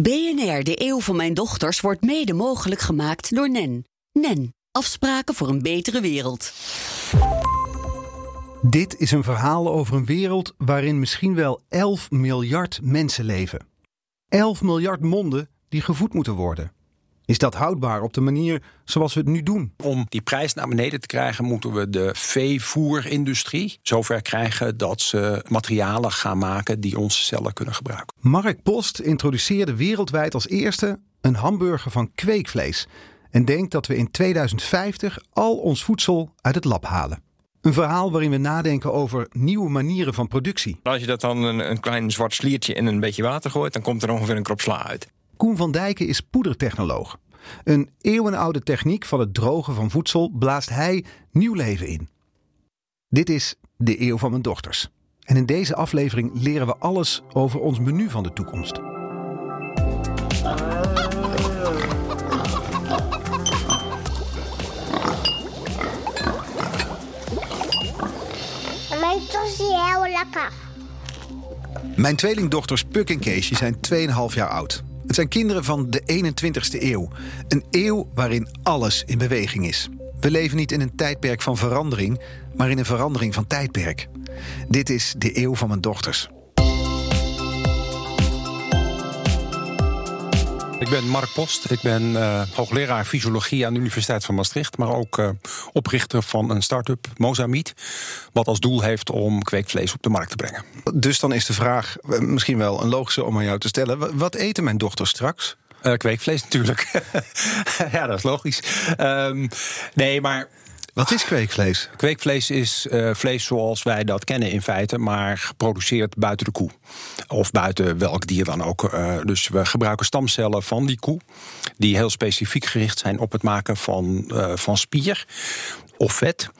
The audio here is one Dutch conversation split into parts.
BNR, de eeuw van mijn dochters, wordt mede mogelijk gemaakt door NEN. NEN, afspraken voor een betere wereld. Dit is een verhaal over een wereld waarin misschien wel 11 miljard mensen leven. 11 miljard monden die gevoed moeten worden. Is dat houdbaar op de manier zoals we het nu doen? Om die prijs naar beneden te krijgen, moeten we de veevoerindustrie zover krijgen dat ze materialen gaan maken die onze cellen kunnen gebruiken. Mark Post introduceerde wereldwijd als eerste een hamburger van kweekvlees en denkt dat we in 2050 al ons voedsel uit het lab halen. Een verhaal waarin we nadenken over nieuwe manieren van productie. Als je dat dan een, een klein zwart sliertje in een beetje water gooit, dan komt er ongeveer een krop sla uit. Koen van Dijken is poedertechnoloog. Een eeuwenoude techniek van het drogen van voedsel blaast hij nieuw leven in. Dit is de eeuw van mijn dochters. En in deze aflevering leren we alles over ons menu van de toekomst. Mijn tos is heel lekker. Mijn tweelingdochters Puk en Keesje zijn 2,5 jaar oud. Het zijn kinderen van de 21ste eeuw. Een eeuw waarin alles in beweging is. We leven niet in een tijdperk van verandering, maar in een verandering van tijdperk. Dit is de eeuw van mijn dochters. Ik ben Mark Post. Ik ben eh, hoogleraar fysiologie aan de Universiteit van Maastricht, maar ook eh, oprichter van een start-up, Mozamiet, wat als doel heeft om kweekvlees op de markt te brengen. Dus dan is de vraag eh, misschien wel een logische om aan jou te stellen. Wa- Wat eten mijn dochters straks? Kweekvlees natuurlijk. ja, dat is logisch. Ehm, nee, maar Wat is kweekvlees? Kweekvlees is eh, vlees zoals wij dat kennen in feite, maar geproduceerd buiten de koe. Of buiten welk dier dan ook. Eh, dus we gebruiken stamcellen van die koe, die heel specifiek gericht zijn op het maken van, eh, van spier of vet.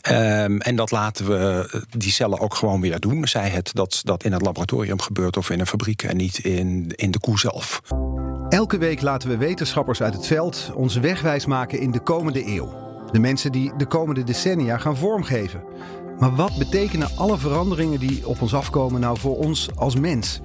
Ehm, en dat laten we die cellen ook gewoon weer doen. Zij het dat dat in het laboratorium gebeurt of in een fabriek en niet in, in de koe zelf. Elke week laten we wetenschappers uit het veld ons wegwijs maken in de komende eeuw. De mensen die de komende decennia gaan vormgeven. Maar wat betekenen alle veranderingen die op ons afkomen nou voor ons als mens?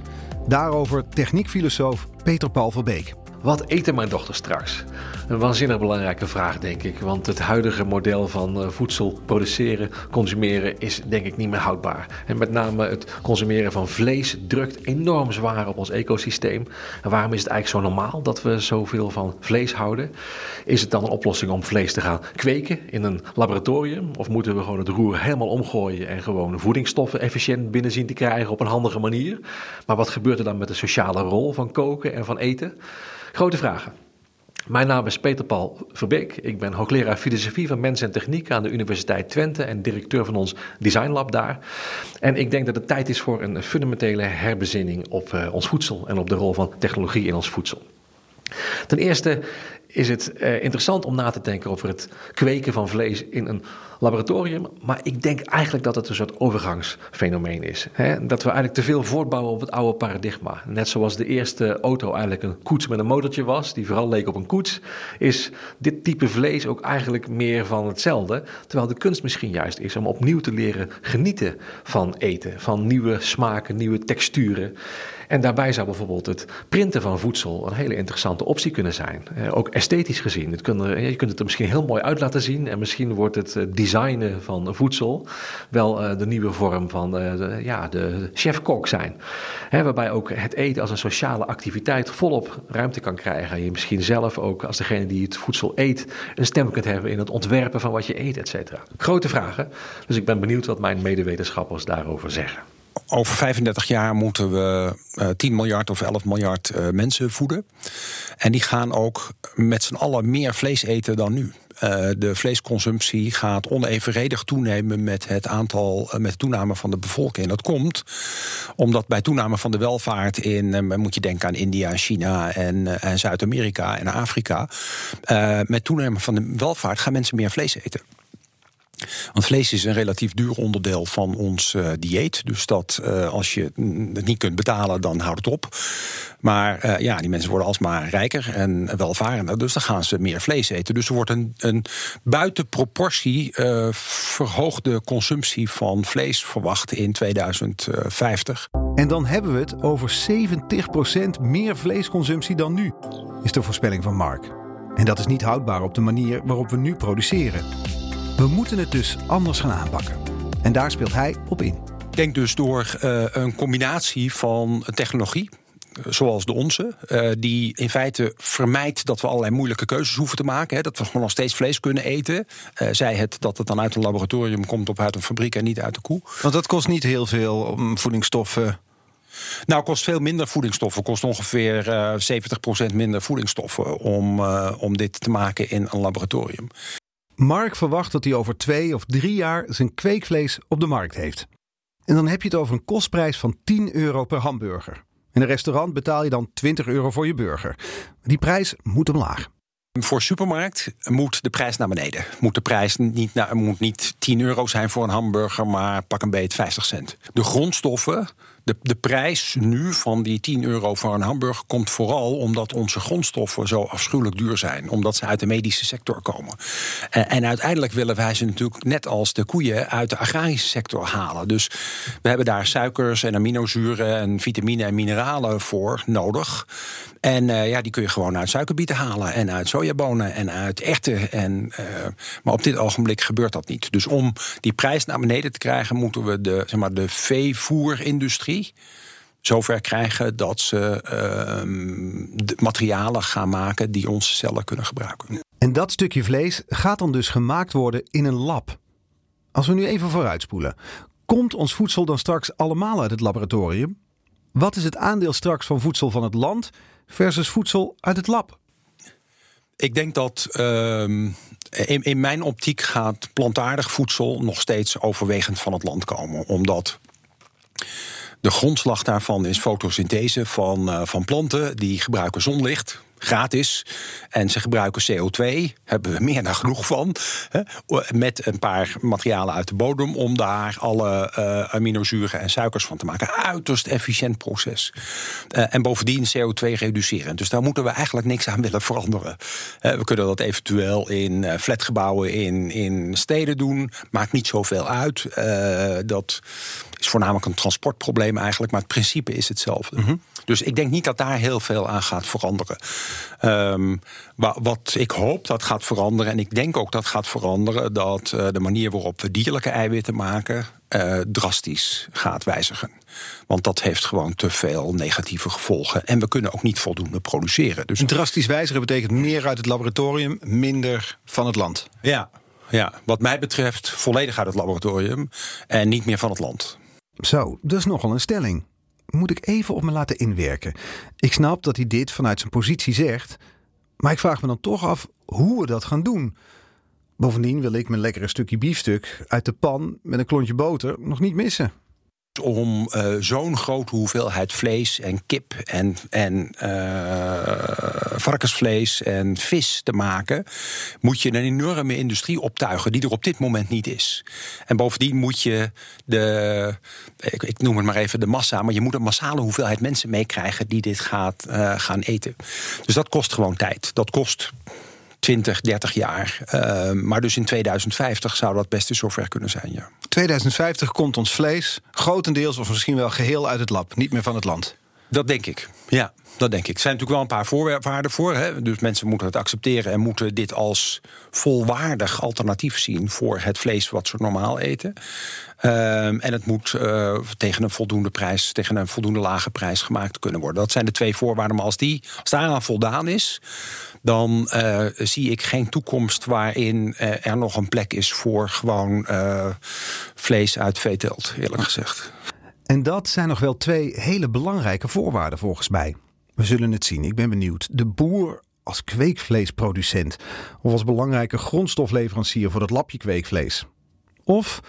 Daarover techniekfilosoof Peter Paul Verbeek. Wat eten mijn dochter straks? Een waanzinnig belangrijke vraag, denk ik. Want het huidige model van eh, voedsel produceren, consumeren is denk ik niet meer houdbaar. En met name het consumeren van vlees drukt enorm zwaar op ons ecosysteem. En waarom is het eigenlijk zo normaal dat we zoveel van vlees houden? Is het dan een oplossing om vlees te gaan kweken in een laboratorium? Of moeten we gewoon het roer helemaal omgooien en gewoon voedingsstoffen efficiënt binnen zien te krijgen op een handige manier? Maar wat gebeurt er dan met de sociale rol van koken en van eten? Grote vragen. Mijn naam is Peter Paul Verbeek. Ik ben hoogleraar filosofie van mens en techniek aan de Universiteit Twente en directeur van ons Design Lab daar. En ik denk dat het tijd is voor een fundamentele herbezinning op eh, ons voedsel en op de rol van technologie in ons voedsel. Ten eerste is het eh, interessant om na te denken over het kweken van vlees in een laboratorium. Maar ik denk eigenlijk dat het een soort overgangsfenomeen is. Hè? Dat we eigenlijk te veel voortbouwen op het oude paradigma. Net zoals de eerste auto eigenlijk een koets met een motortje was, die vooral leek op een koets, is dit type vlees ook eigenlijk meer van hetzelfde. Terwijl de kunst misschien juist is om opnieuw te leren genieten van eten, van nieuwe smaken, nieuwe texturen. En daarbij zou bijvoorbeeld het printen van voedsel een hele interessante optie kunnen zijn. Ook esthetisch gezien. Je kunt het er misschien heel mooi uit laten zien. En misschien wordt het eh, designen van voedsel wel eh, de nieuwe vorm van eh, de, ja, de chef-kok zijn. Hè, waarbij ook het eten als een sociale activiteit volop ruimte kan krijgen. Je misschien zelf ook als degene die het voedsel eet een stem kunt hebben in het ontwerpen van wat je eet, et cetera. Grote vragen. Dus ik ben benieuwd wat mijn medewetenschappers daarover zeggen. Over 35 jaar moeten we eh, 10 miljard of 11 miljard eh, mensen voeden. En die gaan ook met z'n allen meer vlees eten dan nu. Eh, de vleesconsumptie gaat onevenredig toenemen met het aantal, eh, met toename van de bevolking. Dat komt omdat bij toename van de welvaart in, eh, moet je denken aan India, China en, en Zuid-Amerika en Afrika. met toename van de welvaart gaan mensen meer vlees eten. Want vlees is een relatief duur onderdeel van ons uh, dieet. Dus dat uh, als je het niet kunt betalen, dan houdt het op. Maar uh, ja, die mensen worden alsmaar rijker en welvarender. Dus dan gaan ze meer vlees eten. Dus er wordt een, een buiten proportie verhoogde consumptie van vlees verwacht in 2050. En dan hebben we het over 70% meer vleesconsumptie dan nu, is de voorspelling van Mark. En dat is niet houdbaar op de manier waarop we nu produceren. We moeten het dus anders gaan aanpakken. En daar speelt hij op in. Ik denk dus door uh, een combinatie van technologie, zoals de onze, uh, die in feite vermijdt dat we allerlei moeilijke keuzes hoeven te maken. Hè, dat we gewoon nog steeds vlees kunnen eten. Uh, zij het dat het dan uit een laboratorium komt of uit een fabriek en niet uit de koe. Want dat kost niet heel veel om voedingsstoffen. Nou, kost veel minder voedingsstoffen. Kost ongeveer uh, 70% minder voedingsstoffen om, om dit te maken in een laboratorium. Mark verwacht dat hij over twee of drie jaar zijn kweekvlees op de markt heeft. En dan heb je het over een kostprijs van 10 euro per hamburger. In een restaurant betaal je dan 20 euro voor je burger. Die prijs moet omlaag. Voor supermarkt moet de prijs naar beneden. Moet de prijs niet, naar, moet niet 10 euro zijn voor een hamburger, maar pak een beet 50 cent. De grondstoffen de, de prijs nu van die 10 euro voor een hamburger komt vooral omdat onze grondstoffen zo afschuwelijk duur zijn. Omdat ze uit de medische sector komen. En, en uiteindelijk willen wij ze natuurlijk net als de koeien uit de agrarische sector halen. Dus we hebben daar suikers en aminozuren en vitamine en mineralen voor nodig. En uh, ja, die kun je gewoon uit suikerbieten halen en uit sojabonen en uit erwten. En, uh, maar op dit ogenblik gebeurt dat niet. Dus om die prijs naar beneden te krijgen, moeten we de, zeg maar, de veevoerindustrie zover krijgen dat ze uh, materialen gaan maken die onze cellen kunnen gebruiken. En dat stukje vlees gaat dan dus gemaakt worden in een lab. Als we nu even vooruitspoelen, komt ons voedsel dan straks allemaal uit het laboratorium? Wat is het aandeel straks van voedsel van het land versus voedsel uit het lab? Ik denk dat uh, in, in mijn optiek gaat plantaardig voedsel nog steeds overwegend van het land komen. Omdat de grondslag daarvan is fotosynthese van, uh, van planten die gebruiken zonlicht gratis. En ze gebruiken CO2, hebben we meer dan genoeg van. Hè, met een paar materialen uit de bodem om daar alle uh, aminozuren en suikers van te maken. Uiterst efficiënt proces. Uh, en bovendien CO2 reduceren. Dus daar moeten we eigenlijk niks aan willen veranderen. Uh, we kunnen dat eventueel in flatgebouwen in, in steden doen. Maakt niet zoveel uit. dat is voornamelijk een transportprobleem eigenlijk, maar het principe is hetzelfde. Mm -hmm. Dus ik denk niet dat daar heel veel aan gaat veranderen. Um, wat ik hoop dat gaat veranderen, en ik denk ook dat gaat veranderen, dat uh, de manier waarop we dierlijke eiwitten maken uh, drastisch gaat wijzigen. Want dat heeft gewoon te veel negatieve gevolgen. En we kunnen ook niet voldoende produceren. Dus drastisch wijzigen betekent meer uit het laboratorium, minder van het land. Ja, ja, wat mij betreft volledig uit het laboratorium en niet meer van het land. Zo, dat is nogal een stelling. Moet ik even op me laten inwerken. Ik snap dat hij dit vanuit zijn positie zegt, maar ik vraag me dan toch af hoe we dat gaan doen. Bovendien wil ik mijn lekkere stukje biefstuk uit de pan met een klontje boter nog niet missen om uh, zo'n grote hoeveelheid vlees en kip en, en uh, varkensvlees en vis te maken, moet je een enorme industrie optuigen die er op dit moment niet is. En bovendien moet je de, ik, noem het maar even de massa, maar je moet een massale hoeveelheid mensen meekrijgen die dit gaat uh, gaan eten. Dus dat kost gewoon tijd. Dat kost 20, 30 jaar. Uh, maar dus in 2050 zou dat best eens zover kunnen zijn, ja. 2050 komt ons vlees grotendeels of misschien wel geheel uit het lab, niet meer van het land. Dat denk ik, ja. Dat denk ik. Er zijn natuurlijk wel een paar voorwaarden voor. Hè? Dus mensen moeten het accepteren en moeten dit als volwaardig alternatief zien voor het vlees wat ze normaal eten. Um, en het moet uh, tegen een voldoende prijs, tegen een voldoende lage prijs gemaakt kunnen worden. Dat zijn de twee voorwaarden. Maar als, die, als daaraan voldaan is, dan uh, zie ik geen toekomst waarin uh, er nog een plek is voor gewoon vlees uit veeteelt, eerlijk gezegd. En dat zijn nog wel twee hele belangrijke voorwaarden volgens mij. We zullen het zien. Ik ben benieuwd. De boer als kweekvleesproducent of als belangrijke grondstofleverancier voor dat lapje kweekvlees. Of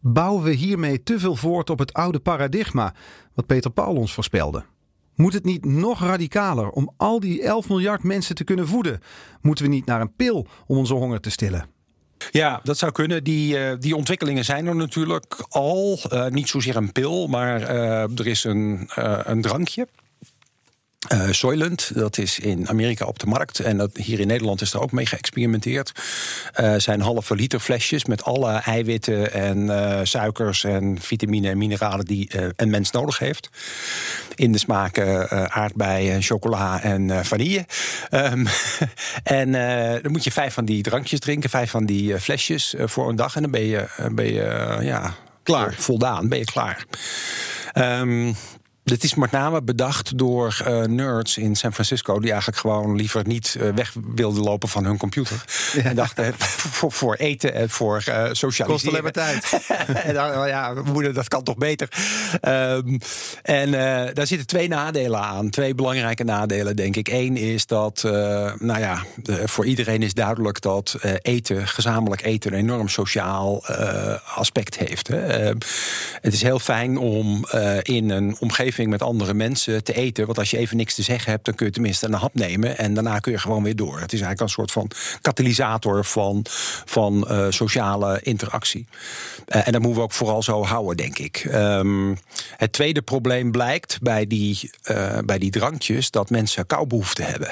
bouwen we hiermee te veel voort op het oude paradigma wat Peter Paul ons voorspelde? Moet het niet nog radicaler om al die 11 miljard mensen te kunnen voeden? Moeten we niet naar een pil om onze honger te stillen? Ja, dat zou kunnen. Die, uh, die ontwikkelingen zijn er natuurlijk al. Uh, niet zozeer een pil, maar uh, er is een, een drankje. Uh, Soylent, dat is in Amerika op de markt. En dat, hier in Nederland is er ook mee geëxperimenteerd. Uh, zijn halve liter flesjes met alle eiwitten en uh, suikers en vitamine en mineralen die een mens nodig heeft. In de smaken aardbei, chocola en vanille. Um, en dan moet je vijf van die drankjes drinken, vijf van die flesjes voor een dag. En dan ben je, ben je ja, klaar. Voldaan, ben je klaar. Um, dit is met name bedacht door uh, nerds in San Francisco... die eigenlijk gewoon liever niet uh, weg wilden lopen van hun computer. Ja. En dachten, voor, voor, eten en voor uh, socialiseren. Kost alleen maar tijd. en dan, ja, moeder, dat kan toch beter. Um, en daar zitten twee nadelen aan. Twee belangrijke nadelen, denk ik. Eén is dat, nou ja, voor iedereen is duidelijk... dat eten, gezamenlijk eten, een enorm sociaal aspect heeft. Hè. Ehm, het is heel fijn om in een omgeving met andere mensen te eten. Want als je even niks te zeggen hebt, dan kun je tenminste een hap nemen. En daarna kun je gewoon weer door. Het is eigenlijk een soort van katalysator van, van uh, sociale interactie. Uh, en dat moeten we ook vooral zo houden, denk ik. Um, het tweede probleem blijkt bij die, uh, bij die drankjes dat mensen koubehoefte hebben.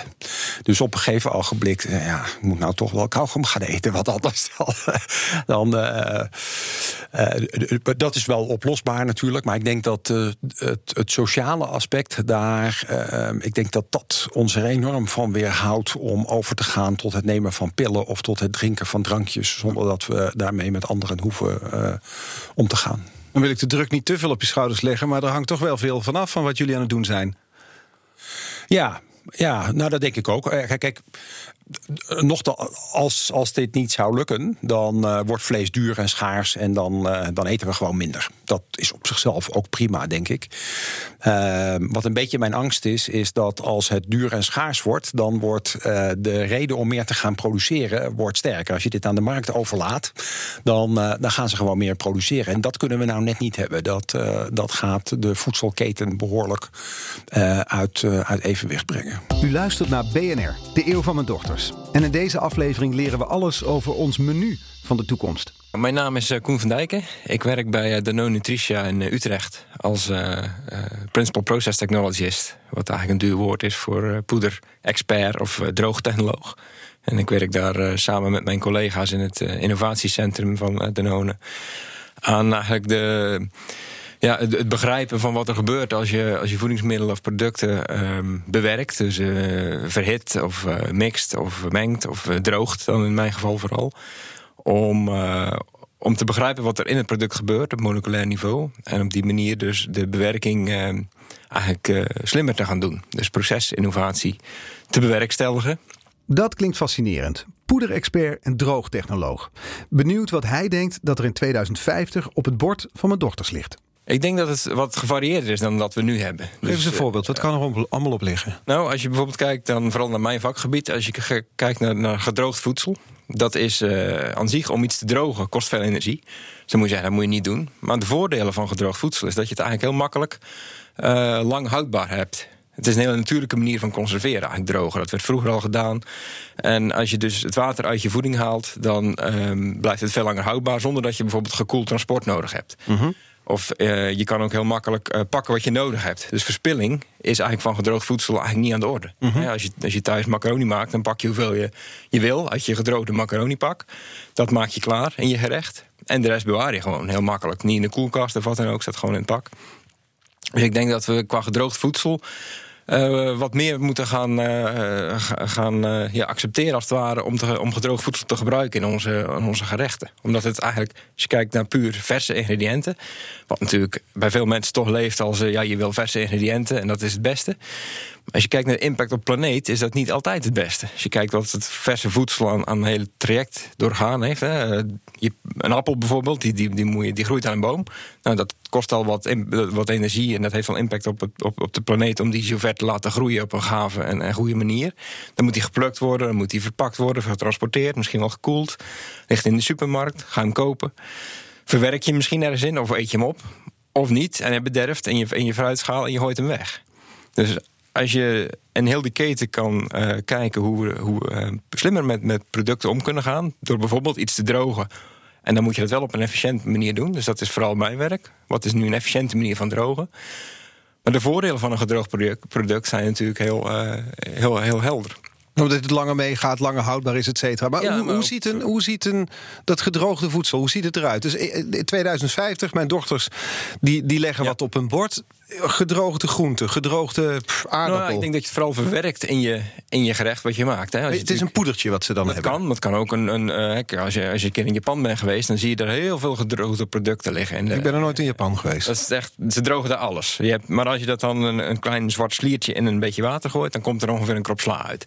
Dus op een gegeven ogenblik, ja, ik moet nou toch wel kauwgom gaan eten. Wat anders dan. dan dat is wel oplosbaar natuurlijk. Maar ik denk dat het, het sociale aspect daar, uh, ik denk dat dat ons er enorm van weerhoudt om over te gaan tot het nemen van pillen of tot het drinken van drankjes, zonder dat we daarmee met anderen hoeven uh, om te gaan. Dan wil ik de druk niet te veel op je schouders leggen, maar er hangt toch wel veel vanaf van wat jullie aan het doen zijn. Ja, ja, nou dat denk ik ook. Kijk, kijk nog als, als dit niet zou lukken, dan uh, wordt vlees duur en schaars en dan, uh, dan eten we gewoon minder. Dat is op zichzelf ook prima, denk ik. Uh, wat een beetje mijn angst is, is dat als het duur en schaars wordt, dan wordt de reden om meer te gaan produceren wordt sterker. Als je dit aan de markt overlaat, dan, dan gaan ze gewoon meer produceren. En dat kunnen we nou net niet hebben. Dat, dat gaat de voedselketen behoorlijk uit, uit evenwicht brengen. U luistert naar BNR, de eeuw van mijn dochter. En in deze aflevering leren we alles over ons menu van de toekomst. Mijn naam is Koen van Dijken. Ik werk bij Danone Nutritia in Utrecht als Principal Process Technologist. Wat eigenlijk een duur woord is voor poeder-expert of droogtechnoloog. En ik werk daar samen met mijn collega's in het innovatiecentrum van Danone aan eigenlijk de ja, het, begrijpen van wat er gebeurt als je, als je voedingsmiddelen of producten um, bewerkt. Dus verhit of mixt of mengt of droogt, dan in mijn geval vooral. Om, om te begrijpen wat er in het product gebeurt op moleculair niveau. En op die manier dus de bewerking ehm, eigenlijk slimmer te gaan doen. Dus procesinnovatie te bewerkstelligen. Dat klinkt fascinerend. Poederexpert en droogtechnoloog. Benieuwd wat hij denkt dat er in 2050 op het bord van mijn dochters ligt. Ik denk dat het wat gevarieerder is dan dat we nu hebben. Geef eens dus, een voorbeeld. Wat kan er allemaal op liggen? Nou, als je bijvoorbeeld kijkt, dan vooral naar mijn vakgebied. Als je kijkt naar, naar gedroogd voedsel. Dat is uh, aan zich, om iets te drogen, kost veel energie. Dus dan moet je zeggen, dat moet je niet doen. Maar de voordelen van gedroogd voedsel is dat je het eigenlijk heel makkelijk uh, lang houdbaar hebt. Het is een hele natuurlijke manier van conserveren, eigenlijk drogen. Dat werd vroeger al gedaan. En als je dus het water uit je voeding haalt, dan um, blijft het veel langer houdbaar, zonder dat je bijvoorbeeld gekoeld transport nodig hebt. Mm -hmm. Of uh, je kan ook heel makkelijk uh, pakken wat je nodig hebt. Dus verspilling is eigenlijk van gedroogd voedsel eigenlijk niet aan de orde. Mm -hmm. ja, als, je, als je thuis macaroni maakt, dan pak je hoeveel je, je wil uit je gedroogde macaroni pak. Dat maak je klaar in je gerecht. En de rest bewaar je gewoon heel makkelijk. Niet in de koelkast of wat dan ook, staat gewoon in het pak. Dus ik denk dat we qua gedroogd voedsel uh, wat meer moeten gaan, uh, gaan uh, ja, accepteren, als het ware, om, te, om gedroogd voedsel te gebruiken in onze, in onze gerechten. Omdat het eigenlijk, als je kijkt naar puur verse ingrediënten, wat natuurlijk bij veel mensen toch leeft als ja, je wil verse ingrediënten en dat is het beste. Als je kijkt naar de impact op planeet, is dat niet altijd het beste. Als je kijkt wat het verse voedsel aan, aan een hele traject doorgaan heeft. Hè. Je, een appel bijvoorbeeld, die, die, die, die groeit aan een boom. Nou, dat kost al wat, wat energie en dat heeft wel impact op, op, op de planeet om die zo ver te laten groeien op een gave en, en goede manier. Dan moet die geplukt worden, dan moet die verpakt worden, getransporteerd, misschien wel gekoeld. Ligt in de supermarkt, ga hem kopen. Verwerk je hem misschien ergens in of eet je hem op? Of niet, en hij bederft en je, in je fruitschaal en je gooit hem weg. Dus als je in heel die keten kan eh, kijken hoe we, hoe eh, slimmer met, met producten om kunnen gaan. Door bijvoorbeeld iets te drogen. En dan moet je dat wel op een efficiënte manier doen. Dus dat is vooral mijn werk. Wat is nu een efficiënte manier van drogen? Maar de voordelen van een gedroogd product, product zijn natuurlijk heel, eh, heel, heel helder. Omdat het langer meegaat, langer houdbaar is, et cetera. Maar, Ja, hoe, maar hoe, ziet een, hoe ziet een, dat gedroogde voedsel, hoe ziet het eruit? Dus in 2050, mijn dochters, die, die leggen Ja. wat op hun bord. Gedroogde groenten, gedroogde pff, aardappel. Nou, ik denk dat je het vooral verwerkt in je, in je gerecht wat je maakt. Hè. Als je het is een poedertje wat ze dan Dat hebben. kan, het kan ook een. een eh, als, je, als je een keer in Japan bent geweest, dan zie je er heel veel gedroogde producten liggen. En, Ik ben er nooit in Japan geweest. Dat is echt, ze drogen daar alles. Je hebt, maar als je dat dan een, een klein zwart sliertje in een beetje water gooit, dan komt er ongeveer een krop sla uit.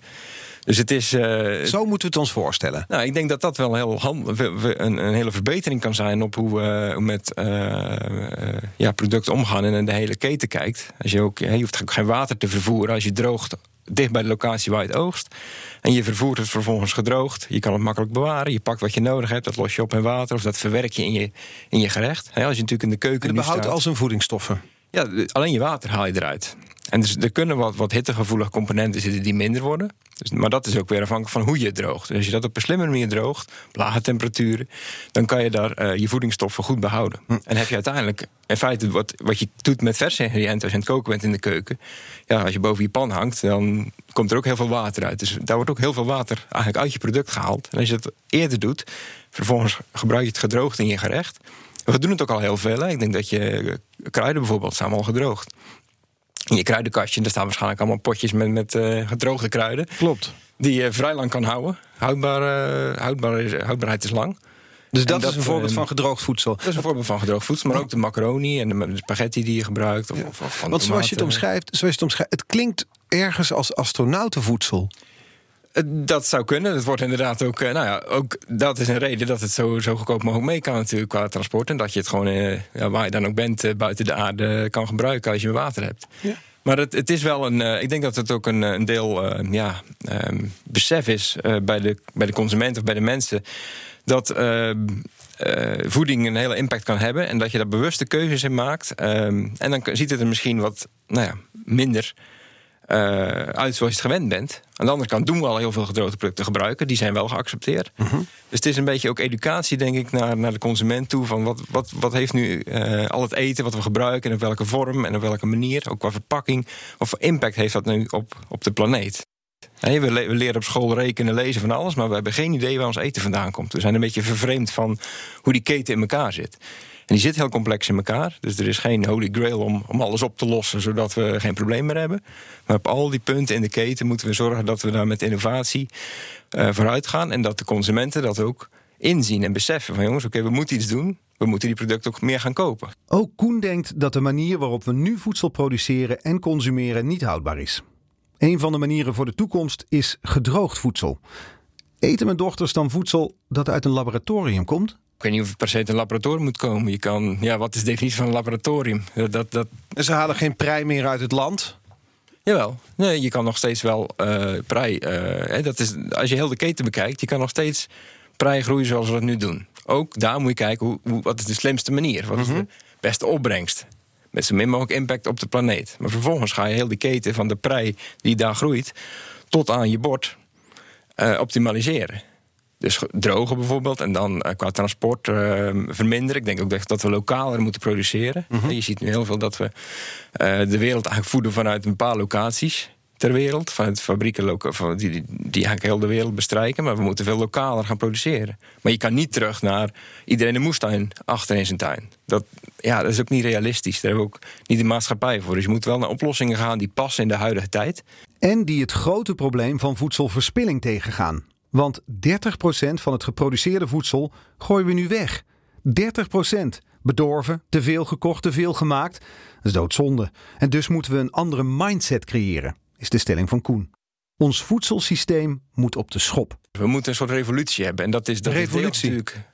Dus het is. eh, Zo moeten we het ons voorstellen. nou, ik denk dat dat wel heel hand, een, een hele verbetering kan zijn op hoe we met eh, eh, ja, producten omgaan en de hele keten kijkt. Als je, ook, je hoeft ook geen water te vervoeren als je droogt dicht bij de locatie waar je het oogst. En je vervoert het vervolgens gedroogd. Je kan het makkelijk bewaren. Je pakt wat je nodig hebt, dat los je op in water of dat verwerk je in je, in je gerecht. Hè, als je natuurlijk in de keuken En nu behoudt staat, al zijn voedingsstoffen. ja, alleen je water haal je eruit. En dus er kunnen wat, wat hittegevoelige componenten zitten die minder worden. Dus, maar dat is ook weer afhankelijk van hoe je het droogt. Dus als je dat op een slimme manier droogt, op lage temperaturen, dan kan je daar eh, je voedingsstoffen goed behouden. En heb je uiteindelijk in feite wat, wat je doet met verse ingrediënten als je aan het koken bent in de keuken. Ja, als je boven je pan hangt, dan komt er ook heel veel water uit. Dus daar wordt ook heel veel water eigenlijk uit je product gehaald. En als je dat eerder doet, vervolgens gebruik je het gedroogd in je gerecht. We doen het ook al heel veel. Hè. Ik denk dat je kruiden bijvoorbeeld zijn allemaal gedroogd. In je kruidenkastje, daar staan waarschijnlijk allemaal potjes met, met eh, gedroogde kruiden. Klopt. Die je vrij lang kan houden. Houdbaar, eh, houdbaar is- houdbaarheid is lang. Dus dat, is een voorbeeld eh, van gedroogd voedsel. Dat is een voorbeeld van gedroogd voedsel. Maar ook de macaroni en de, spaghetti die je gebruikt. Of, of, of van Want zoals je het omschrijft, zoals je het omschrijft, het klinkt ergens als astronautenvoedsel. Eh, Dat zou kunnen. Dat wordt inderdaad ook. eh, Nou ja, ook dat is een reden dat het zo, zo goedkoop mogelijk mee kan, natuurlijk, qua transport. En dat je het gewoon, eh, ja, waar je dan ook bent, eh, buiten de aarde kan gebruiken als je water hebt. Ja. Maar het, het is wel een. ik denk dat het ook een, een deel ja, ehm, besef is bij, de, bij de consument of bij de mensen. Dat ehm, eh, voeding een hele impact kan hebben. En dat je daar bewuste keuzes in maakt. Ehm, en dan ziet het er misschien wat nou ja, minder uit zoals je het gewend bent. Aan de andere kant doen we al heel veel gedroogde producten gebruiken. Die zijn wel geaccepteerd. Dus het is een beetje ook educatie, denk ik, naar, naar de consument toe. Van wat, wat, wat heeft nu eh, al het eten wat we gebruiken... en op welke vorm en op welke manier, ook qua verpakking... wat voor impact heeft dat nu op, op de planeet? Hè, we, le- we leren op school rekenen, lezen van alles... maar we hebben geen idee waar ons eten vandaan komt. We zijn een beetje vervreemd van hoe die keten in elkaar zit. Die zit heel complex in elkaar. Dus er is geen holy grail om, om alles op te lossen... zodat we geen probleem meer hebben. Maar op al die punten in de keten moeten we zorgen... dat we daar met innovatie eh, vooruit gaan... en dat de consumenten dat ook inzien en beseffen. Van jongens, oké, we moeten iets doen. We moeten die producten ook meer gaan kopen. Ook Koen denkt dat de manier waarop we nu voedsel produceren en consumeren niet houdbaar is. Een van de manieren voor de toekomst is gedroogd voedsel. Eten mijn dochters dan voedsel dat uit een laboratorium komt? Ik weet niet of het per se uit een laboratorium moet komen. Je kan, ja, wat is de definitie van een laboratorium? Dat, dat, En ze halen geen prei meer uit het land. Jawel. Nee, je kan nog steeds wel eh prei. hè, dat is, als je heel de keten bekijkt, je kan nog steeds prei groeien zoals we dat nu doen. Ook daar moet je kijken hoe, hoe, wat is de slimste manier. Wat is de beste opbrengst? Met zo min mogelijk impact op de planeet. Maar vervolgens ga je heel die keten van de prei die daar groeit tot aan je bord eh, optimaliseren. Dus ge- drogen bijvoorbeeld en dan eh, qua transport eh, verminderen. Ik denk ook dat- dat we lokaler moeten produceren. Je ziet nu heel veel dat we eh, de wereld eigenlijk voeden vanuit een paar locaties ter wereld. Vanuit fabrieken van- die, die, die eigenlijk heel de wereld bestrijken. Maar we moeten veel lokaler gaan produceren. Maar je kan niet terug naar iedereen een moestuin achter in zijn tuin. Dat, ja, dat is ook niet realistisch. Daar hebben we ook niet de maatschappij voor. Dus je moet wel naar oplossingen gaan die passen in de huidige tijd. En die het grote probleem van voedselverspilling tegengaan. Want 30% van het geproduceerde voedsel gooien we nu weg. 30%. Bedorven, te veel gekocht, te veel gemaakt. Dat is doodzonde. En dus moeten we een andere mindset creëren, is de stelling van Koen. Ons voedselsysteem moet op de schop. We moeten een soort revolutie hebben. En dat is dat is Revolutie? natuurlijk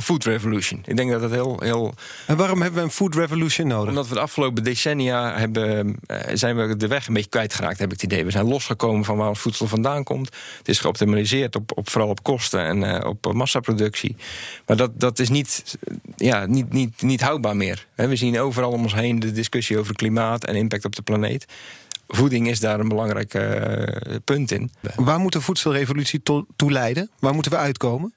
food revolution. Ik denk dat dat heel, heel En waarom hebben we een food revolution nodig? Omdat we de afgelopen decennia hebben, eh, zijn we de weg een beetje kwijtgeraakt, heb ik het idee. We zijn losgekomen van waar ons voedsel vandaan komt. Het is geoptimaliseerd op, op vooral op kosten en eh, op massaproductie. Maar dat, dat is niet, ja, niet, niet, niet houdbaar meer. We zien overal om ons heen de discussie over klimaat en impact op de planeet. voeding is daar een belangrijk eh, punt in. Waar moet de voedselrevolutie to- toe leiden? Waar moeten we uitkomen?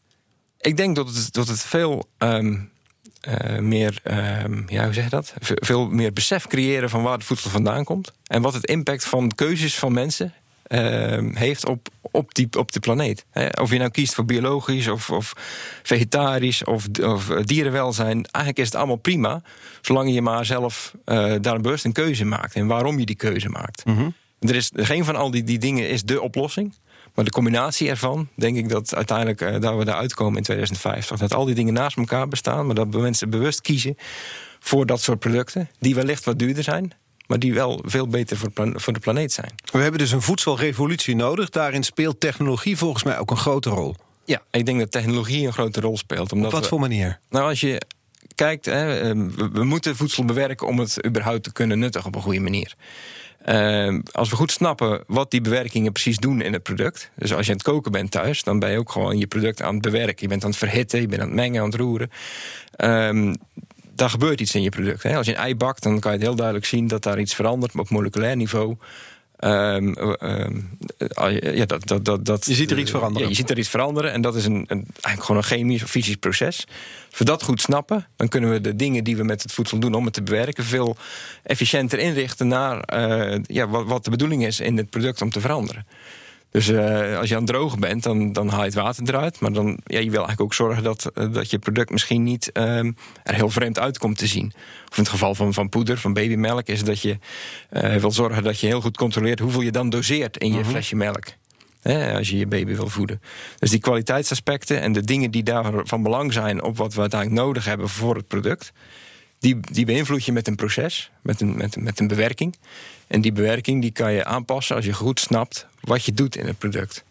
Ik denk dat het, dat het veel ehm, eh, meer, ehm, ja, hoe zeg je dat? Ve- veel meer besef creëren van waar het voedsel vandaan komt. En wat het impact van keuzes van mensen ehm, heeft op, op, die, op de planeet. Of je nou kiest voor biologisch of, of vegetarisch of, of eh, dierenwelzijn. Eigenlijk is het allemaal prima. Zolang je maar zelf eh, daar bewust een keuze maakt. En waarom je die keuze maakt. Er is geen van al die, die dingen is de oplossing. Maar de combinatie ervan, denk ik dat uiteindelijk eh, dat we eruit komen in 2050. Dat al die dingen naast elkaar bestaan, maar dat mensen bewust kiezen voor dat soort producten. Die wellicht wat duurder zijn, maar die wel veel beter voor, de planeet zijn. We hebben dus een voedselrevolutie nodig. Daarin speelt technologie volgens mij ook een grote rol. Ja, ik denk dat technologie een grote rol speelt. Omdat Op wat we- voor manier? Nou, als je kijkt, hè, we, we moeten voedsel bewerken om het überhaupt te kunnen nuttigen op een goede manier. Ehm, als we goed snappen wat die bewerkingen precies doen in het product. Dus als je aan het koken bent thuis, dan ben je ook gewoon je product aan het bewerken. Je bent aan het verhitten, je bent aan het mengen, aan het roeren. Ehm daar gebeurt iets in je product. Als je een ei bakt, dan kan je het heel duidelijk zien dat daar iets verandert op moleculair niveau. Ehm, ehm, eh, ja, dat, dat, dat, dat, Je ziet er iets veranderen. Ja, je ziet er iets veranderen en dat is een, een, eigenlijk gewoon een chemisch of fysisch proces. Als we dat goed snappen, dan kunnen we de dingen die we met het voedsel doen om het te bewerken veel efficiënter inrichten naar eh, ja, wat, wat de bedoeling is in het product om te veranderen. Dus eh, als je aan het drogen bent, dan, dan haal je het water eruit. Maar dan, ja, je wil eigenlijk ook zorgen dat, eh, dat je product misschien niet ehm, er heel vreemd uitkomt te zien. Of in het geval van, van poeder, van babymelk, is dat je eh, wil zorgen dat je heel goed controleert hoeveel je dan doseert in je flesje melk. Hè, als je je baby wil voeden. Dus die kwaliteitsaspecten en de dingen die daar van belang zijn op wat we uiteindelijk nodig hebben voor het product. Die, die beïnvloed je met een proces, met een, met, een- met een bewerking. En die bewerking die kan je aanpassen als je goed snapt wat je doet in het product.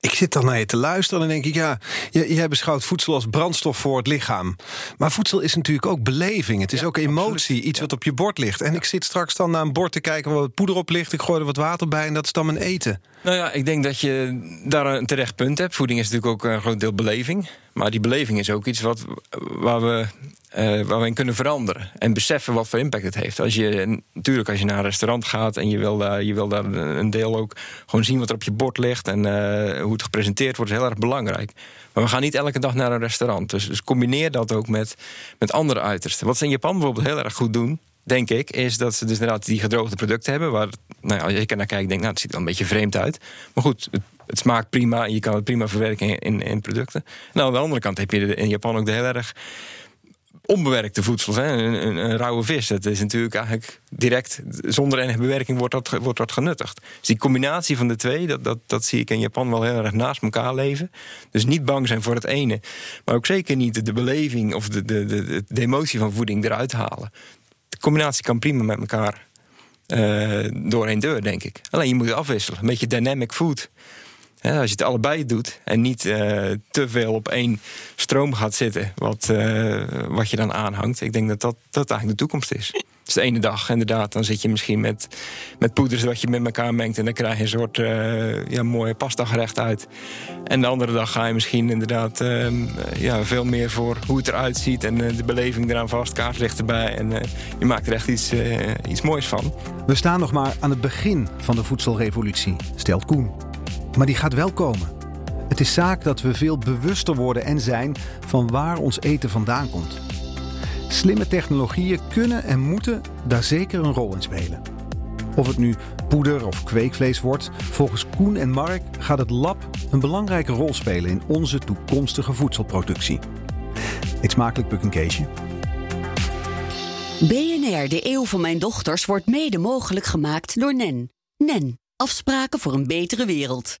Ik zit dan naar je te luisteren en dan denk ik, ja, jij beschouwt voedsel als brandstof voor het lichaam. Maar voedsel is natuurlijk ook beleving. Het is ook emotie, iets wat op je bord ligt. En ik zit straks dan naar een bord te kijken waar wat poeder op ligt. Ik gooi er wat water bij en dat is dan mijn eten. Nou ja, ik denk dat je daar een terecht punt hebt. Voeding is natuurlijk ook een groot deel beleving. Maar die beleving is ook iets wat, waar, we, eh, waar we in kunnen veranderen. En beseffen wat voor impact het heeft. Als je, natuurlijk, als je naar een restaurant gaat en je wil, je wil daar een deel ook gewoon zien wat er op je bord ligt. En eh, hoe het gepresenteerd wordt, is heel erg belangrijk. Maar we gaan niet elke dag naar een restaurant. Dus, dus combineer dat ook met, met andere uitersten. Wat ze in Japan bijvoorbeeld heel erg goed doen denk ik, is dat ze dus inderdaad die gedroogde producten hebben. Waar, nou ja, als ik er naar kijk, denk nou, het ziet er een beetje vreemd uit. Maar goed, het, het smaakt prima en je kan het prima verwerken in, in, producten. En aan de andere kant heb je in Japan ook de heel erg onbewerkte voedsels. Hè? Een, een, rauwe vis, dat is natuurlijk eigenlijk direct, zonder enige bewerking wordt dat, wordt dat genuttigd. Dus die combinatie van de twee, dat, dat, dat zie ik in Japan wel heel erg naast elkaar leven. Dus niet bang zijn voor het ene, maar ook zeker niet de beleving of de, de, de emotie van voeding eruit halen. De combinatie kan prima met elkaar eh, door één deur, denk ik. Alleen je moet het afwisselen. Een beetje dynamic food. Als je het allebei doet en niet eh, te veel op één stroom gaat zitten, wat, eh, wat je dan aanhangt. Ik denk dat dat, dat eigenlijk de toekomst is. Dus de ene dag, inderdaad, dan zit je misschien met, met poeders wat je met elkaar mengt. En dan krijg je een soort eh, ja, mooie pasta gerecht uit. En de andere dag ga je misschien inderdaad ehm, eh, ja, veel meer voor hoe het eruit ziet. En eh, de beleving eraan vast, kaartlicht erbij. En eh, je maakt er echt iets, iets moois van. We staan nog maar aan het begin van de voedselrevolutie, stelt Koen. Maar die gaat wel komen. Het is zaak dat we veel bewuster worden en zijn van waar ons eten vandaan komt. Slimme technologieën kunnen en moeten daar zeker een rol in spelen. Of het nu poeder of kweekvlees wordt, volgens Koen en Mark gaat het lab een belangrijke rol spelen in onze toekomstige voedselproductie. Eet smakelijk, Puk en Keesje. BNR, de eeuw van mijn dochters, wordt mede mogelijk gemaakt door NEN. NEN, afspraken voor een betere wereld.